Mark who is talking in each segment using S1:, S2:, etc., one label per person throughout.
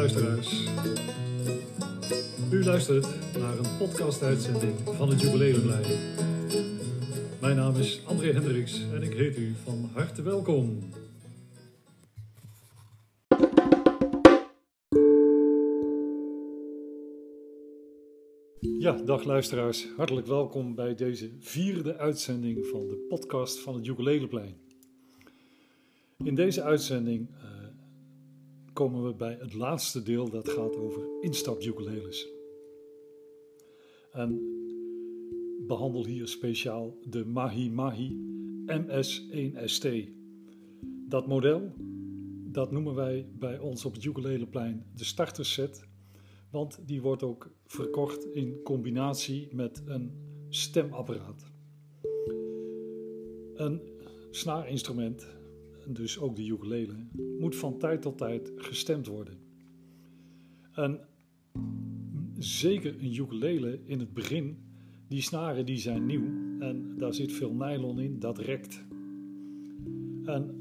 S1: luisteraars. U luistert naar een podcast-uitzending van het Jubileumlijn. Mijn naam is André Hendricks en ik heet u van harte welkom. Ja, dag luisteraars. Hartelijk welkom bij deze vierde uitzending van de podcast van het Jubileumlijn. In deze uitzending uh, komen we bij het laatste deel dat gaat over instapjukuleles. En behandel hier speciaal de Mahi Mahi MS1ST. Dat model, dat noemen wij bij ons op het ukuleleplein de starterset, want die wordt ook verkocht in combinatie met een stemapparaat. Een snaarinstrument dus ook de ukulele, moet van tijd tot tijd gestemd worden. En zeker een ukulele in het begin, die snaren die zijn nieuw en daar zit veel nylon in, dat rekt. En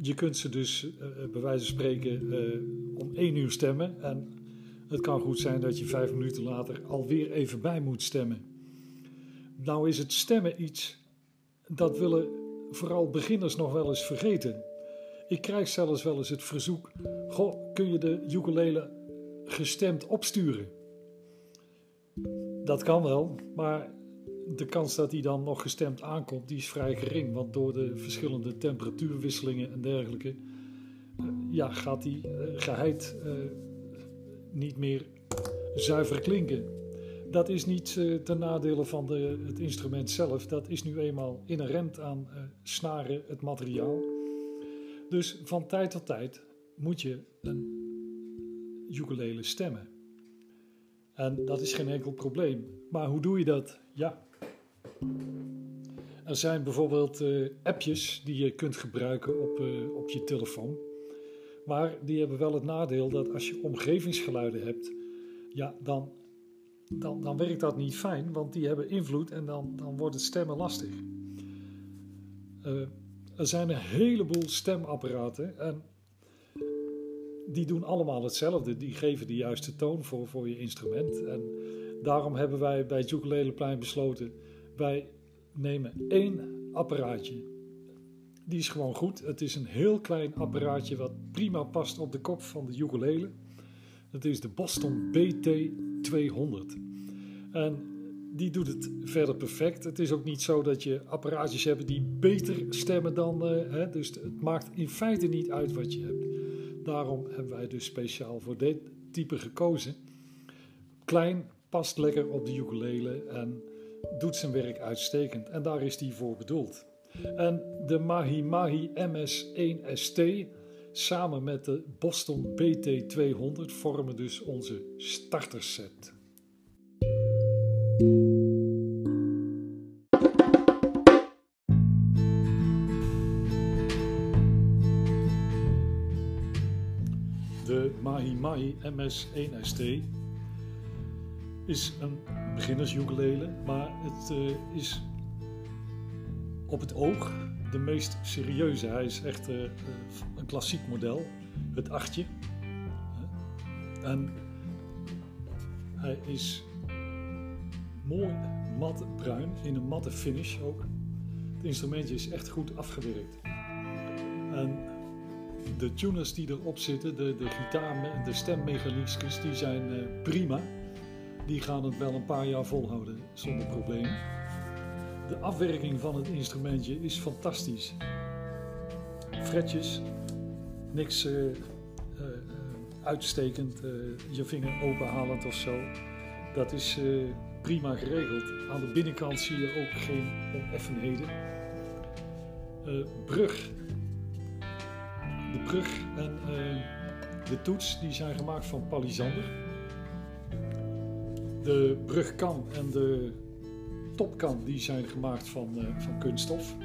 S1: je kunt ze dus uh, bij wijze van spreken uh, om één uur stemmen en het kan goed zijn dat je vijf minuten later alweer even bij moet stemmen. Nou is het stemmen iets dat willen vooral beginners nog wel eens vergeten. Ik krijg zelfs wel eens het verzoek: Goh, kun je de ukulele gestemd opsturen? Dat kan wel, maar de kans dat hij dan nog gestemd aankomt, die is vrij gering. Want door de verschillende temperatuurwisselingen en dergelijke, uh, ja, gaat die uh, geheid uh, niet meer zuiver klinken dat is niet uh, ten nadele van de, het instrument zelf. Dat is nu eenmaal inherent aan uh, snaren, het materiaal. Dus van tijd tot tijd moet je een ukulele stemmen. En dat is geen enkel probleem. Maar hoe doe je dat? Ja. Er zijn bijvoorbeeld uh, appjes die je kunt gebruiken op, op je telefoon. Maar die hebben wel het nadeel dat als je omgevingsgeluiden hebt, ja, dan dan, dan werkt dat niet fijn, want die hebben invloed en dan, dan wordt het stemmen lastig. Uh, er zijn een heleboel stemapparaten en die doen allemaal hetzelfde. Die geven de juiste toon voor, voor je instrument. En daarom hebben wij bij Plein besloten, wij nemen één apparaatje. Die is gewoon goed. Het is een heel klein apparaatje wat prima past op de kop van de ukulele. Dat is de Boston BT 200. En die doet het verder perfect. Het is ook niet zo dat je apparaatjes hebt die beter stemmen dan. Uh, hè, dus het maakt in feite niet uit wat je hebt. Daarom hebben wij dus speciaal voor dit type gekozen. Klein, past lekker op de ukulele en doet zijn werk uitstekend. En daar is die voor bedoeld. En de Mahi Mahi MS1ST samen met de Boston BT200 vormen dus onze starterset. De Mahi Mahi MS1ST is een beginners-ukulele, maar het uh, is op het oog de meest serieuze. Hij is echt uh, een klassiek model, het achtje. En hij is mooi mat bruin in een matte finish ook. Het instrumentje is echt goed afgewerkt. En de tuners die erop zitten, de, de gitaar, de stemmechaniekjes, die zijn uh, prima. Die gaan het wel een paar jaar volhouden zonder probleem. De afwerking van het instrumentje is fantastisch. Fretjes, niks uh, uh, uitstekend, je vinger openhalend of zo. Dat is prima geregeld. Aan de binnenkant zie je ook geen oneffenheden. Brug. De brug en de toets die zijn gemaakt van palisander. De brugkam en de topkam die zijn gemaakt van, van kunststof.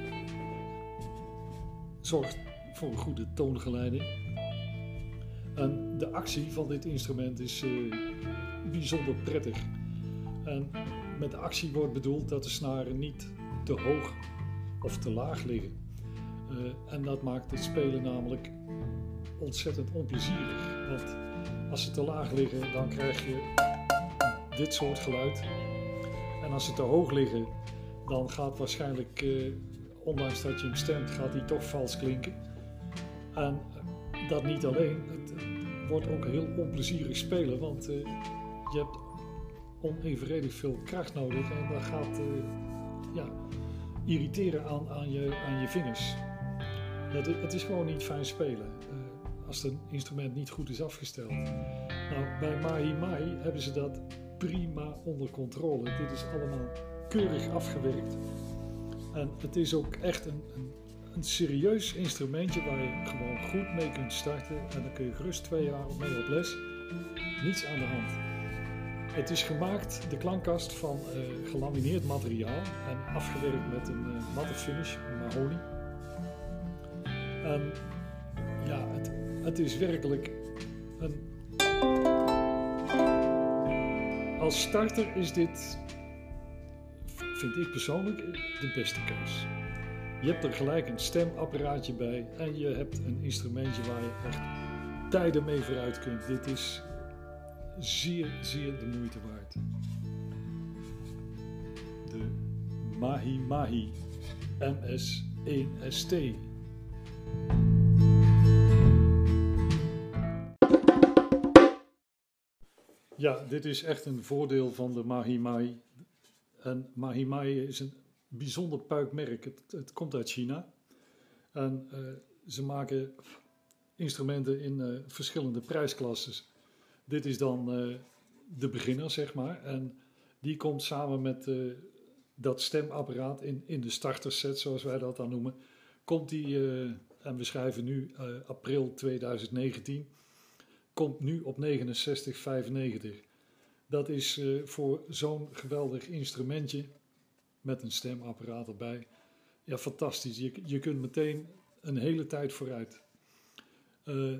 S1: Zorgt voor een goede toongeleiding. En de actie van dit instrument is bijzonder prettig. En met actie wordt bedoeld dat de snaren niet te hoog of te laag liggen. Uh, en dat maakt het spelen namelijk ontzettend onplezierig. Want Als ze te laag liggen, dan krijg je dit soort geluid. En als ze te hoog liggen, dan gaat waarschijnlijk, uh, ondanks dat je hem stemt, gaat hij toch vals klinken. En dat niet alleen, het, wordt ook heel onplezierig spelen, want uh, je hebt onevenredig veel kracht nodig en dat gaat uh, ja, irriteren aan, aan, je, aan je vingers. Het, het is gewoon niet fijn spelen als het instrument niet goed is afgesteld. Nou, bij Mahi Mai hebben ze dat prima onder controle. Dit is allemaal keurig afgewerkt. En het is ook echt een, een, een, serieus instrumentje waar je gewoon goed mee kunt starten. En dan kun je gerust twee jaar mee op les. Niets aan de hand. Het is gemaakt, de klankkast, van uh, gelamineerd materiaal en afgewerkt met een uh, matte finish, mahonie. En ja, het, het is werkelijk een. Als starter is dit, vind ik persoonlijk, de beste keus. Je hebt er gelijk een stemapparaatje bij en je hebt een instrumentje waar je echt tijden mee vooruit kunt. Dit is zeer, zeer de moeite waard. De Mahi Mahi MS1ST. Ja, dit is echt een voordeel van de Mahimai. En Mahimai is een bijzonder puikmerk. Het, het komt uit China. En uh, ze maken instrumenten in uh, verschillende prijsklasses. Dit is dan uh, de beginner, zeg maar. En die komt samen met dat stemapparaat in, in de starterset, zoals wij dat dan noemen. Komt die, en we schrijven nu april 2019 komt nu op 69,95. Dat is voor zo'n geweldig instrumentje met een stemapparaat erbij. Ja, fantastisch. Je, je kunt meteen een hele tijd vooruit. Uh,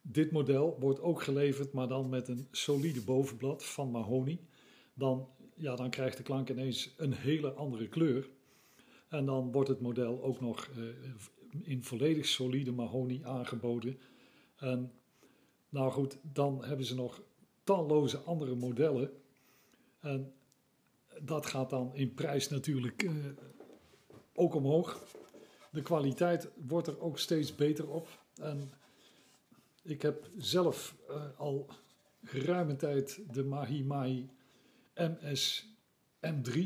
S1: dit model wordt ook geleverd, maar dan met een solide bovenblad van mahonie. Dan, ja, dan krijgt de klank ineens een hele andere kleur. En dan wordt het model ook nog uh, in volledig solide mahonie aangeboden en nou goed, dan hebben ze nog talloze andere modellen. En dat gaat dan in prijs natuurlijk uh, ook omhoog. De kwaliteit wordt er ook steeds beter op. En ik heb zelf uh, al geruime tijd de Mahi Mahi MS M3.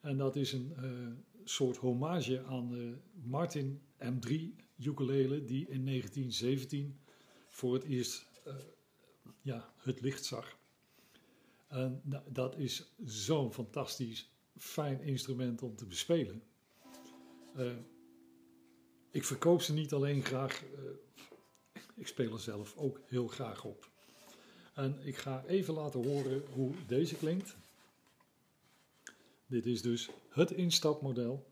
S1: En dat is een uh, soort hommage aan de Martin M3 ukulele die in 1917 voor het eerst ja, het licht zag. En dat is zo'n fantastisch fijn instrument om te bespelen. Uh, ik verkoop ze niet alleen graag, uh, ik speel er zelf ook heel graag op. En ik ga even laten horen hoe deze klinkt. Dit is dus het instapmodel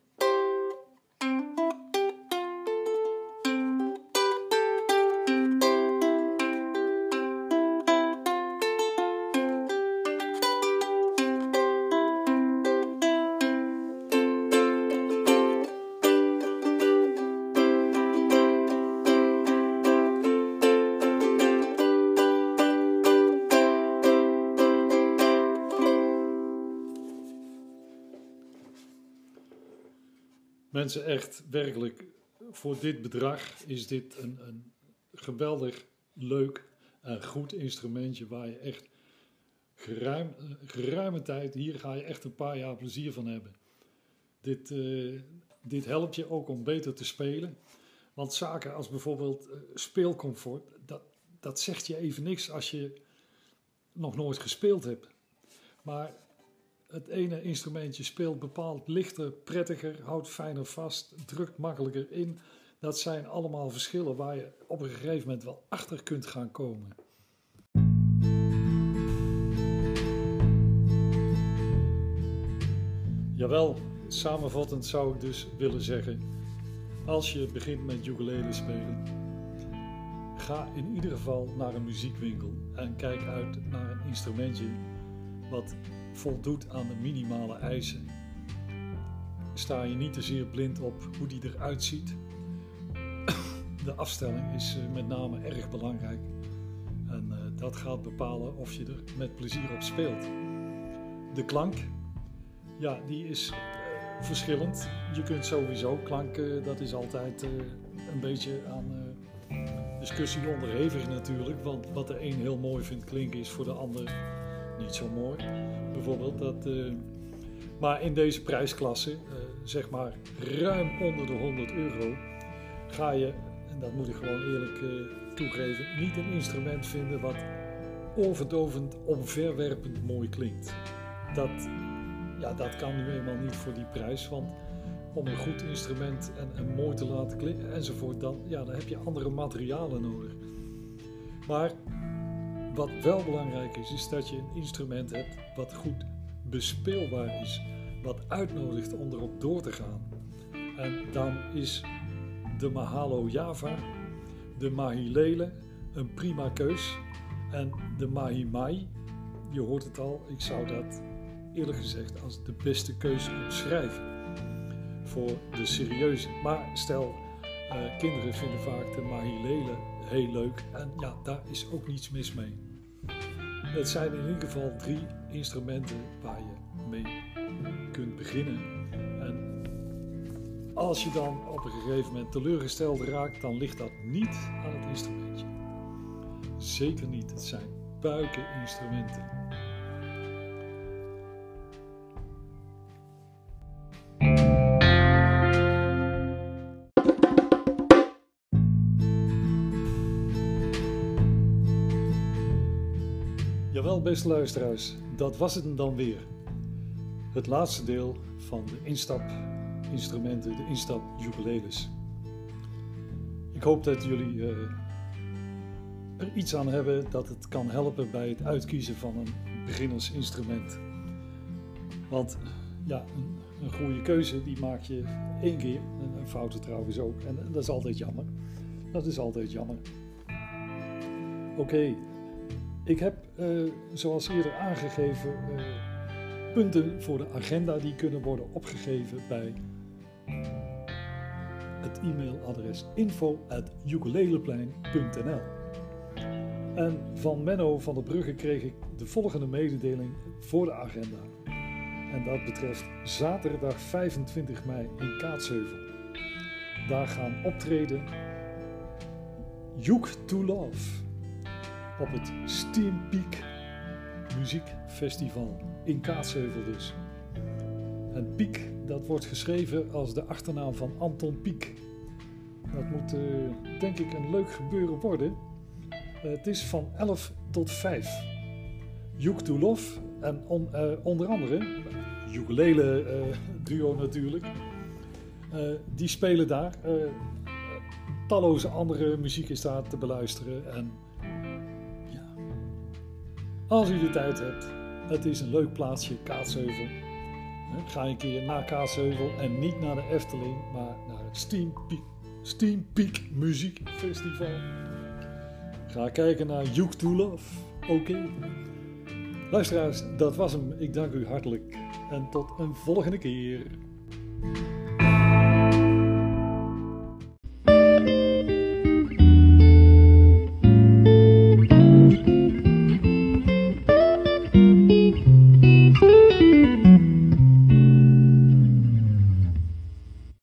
S1: Mensen, echt werkelijk, voor dit bedrag is dit een, een geweldig leuk en goed instrumentje waar je echt geruim, geruime tijd, hier ga je echt een paar jaar plezier van hebben. Dit, uh, dit helpt je ook om beter te spelen. Want zaken als bijvoorbeeld uh, speelcomfort, dat, dat zegt je even niks als je nog nooit gespeeld hebt. Maar het ene instrumentje speelt bepaald lichter, prettiger, houdt fijner vast, drukt makkelijker in. Dat zijn allemaal verschillen waar je op een gegeven moment wel achter kunt gaan komen. Jawel, samenvattend zou ik dus willen zeggen: als je begint met ukulele spelen, ga in ieder geval naar een muziekwinkel en kijk uit naar een instrumentje wat voldoet aan de minimale eisen. Sta je niet te zeer blind op hoe die eruit ziet, de afstelling is met name erg belangrijk. En dat gaat bepalen of je er met plezier op speelt. De klank, ja, die is verschillend. Je kunt sowieso klanken, dat is altijd een beetje aan discussie onderhevig natuurlijk. Want wat de een heel mooi vindt klinken is voor de ander niet zo mooi. Bijvoorbeeld dat. Uh, maar in deze prijsklasse, uh, zeg maar ruim onder de 100 euro, ga je, en dat moet ik gewoon eerlijk uh, toegeven, niet een instrument vinden wat oorverdovend, omverwerpend mooi klinkt. Dat, ja, dat kan nu eenmaal niet voor die prijs, want om een goed instrument en, en mooi te laten klinken enzovoort, dan, ja, dan heb je andere materialen nodig. Maar wat wel belangrijk is, is dat je een instrument hebt wat goed bespeelbaar is, wat uitnodigt om erop door te gaan. En dan is de Mahalo Java, de Mahilele een prima keus. En de Mahimai, je hoort het al, ik zou dat eerlijk gezegd als de beste keuze omschrijven voor de serieuze. Maar stel, uh, kinderen vinden vaak de Mahilele heel leuk en ja, daar is ook niets mis mee. Het zijn in ieder geval drie instrumenten waar je mee kunt beginnen. En als je dan op een gegeven moment teleurgesteld raakt, dan ligt dat niet aan het instrumentje. Zeker niet. Het zijn buikeninstrumenten. Jawel, beste luisteraars, dat was het dan weer. Het laatste deel van de instapinstrumenten, de instap ukuleles. Ik hoop dat jullie uh, er iets aan hebben dat het kan helpen bij het uitkiezen van een beginnersinstrument. Want ja, een, goede keuze die maak je één keer, en een foute trouwens ook, en dat is altijd jammer. Dat is altijd jammer. Oké, ik heb, uh, zoals eerder aangegeven, uh, punten voor de agenda die kunnen worden opgegeven bij het e-mailadres info.ukuleleplein.nl En van Menno van der Brugge kreeg ik de volgende mededeling voor de agenda. En dat betreft zaterdag 25 mei in Kaatsheuvel. Daar gaan optreden Juk to Love op het Steam Peak Muziekfestival in Kaatsheuvel dus. En Piek, dat wordt geschreven als de achternaam van Anton Pieck. Dat moet uh, denk ik een leuk gebeuren worden. Het is van 11 tot 5. Juk Tulov en uh, onder andere, ukulele duo natuurlijk, die spelen daar. talloze andere muziek is daar te beluisteren en als u de tijd hebt, het is een leuk plaatsje, Kaatsheuvel. Ga een keer naar Kaatsheuvel en niet naar de Efteling, maar naar het Steam Peak, Steam Peak Muziekfestival. Ga kijken naar Juk. Oké. Luisteraars, dat was hem. Ik dank u hartelijk. En tot een volgende keer.